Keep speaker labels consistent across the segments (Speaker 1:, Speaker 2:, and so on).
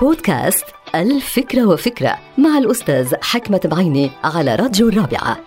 Speaker 1: بودكاست الفكرة وفكرة مع الأستاذ حكمة بعيني على راديو الرابعة.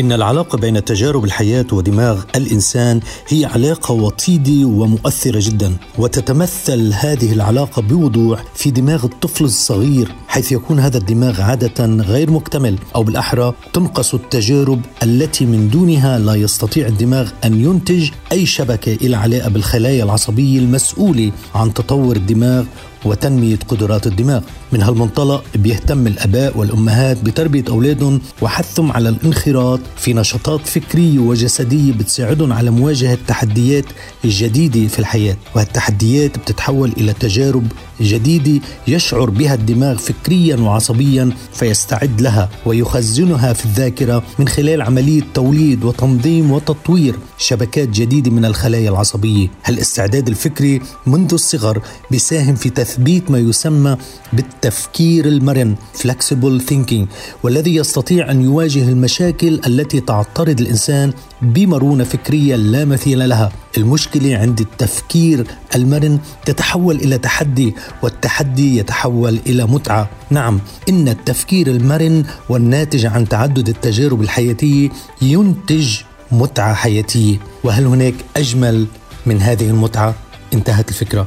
Speaker 2: إن العلاقة بين تجارب الحياة ودماغ الإنسان هي علاقة وطيدة ومؤثرة جدا وتتمثل هذه العلاقة بوضوح في دماغ الطفل الصغير حيث يكون هذا الدماغ عادة غير مكتمل أو بالأحرى تنقص التجارب التي من دونها لا يستطيع الدماغ أن ينتج أي شبكة إلى علاقة بالخلايا العصبية المسؤولة عن تطور الدماغ وتنمية قدرات الدماغ. من هالمنطلق بيهتم الأباء والأمهات بتربية أولادهم وحثهم على الانخراط في نشاطات فكرية وجسدية بتساعدهم على مواجهة التحديات الجديدة في الحياة. وهالتحديات بتتحول إلى تجارب جديدة يشعر بها الدماغ فكريا وعصبيا فيستعد لها ويخزنها في الذاكرة من خلال عملية توليد وتنظيم وتطوير شبكات جديدة من الخلايا العصبية. هالاستعداد الفكري منذ الصغر بيساهم في تثبيت ما يسمى بالتفكير المرن flexible thinking والذي يستطيع أن يواجه المشاكل التي تعترض الإنسان بمرونة فكرية لا مثيل لها. المشكلة عند التفكير المرن تتحول إلى تحدي والتحدي يتحول إلى متعة. نعم إن التفكير المرن والناتج عن تعدد التجارب الحياتية ينتج متعة حياتية. وهل هناك أجمل من هذه المتعة؟ انتهت الفكرة.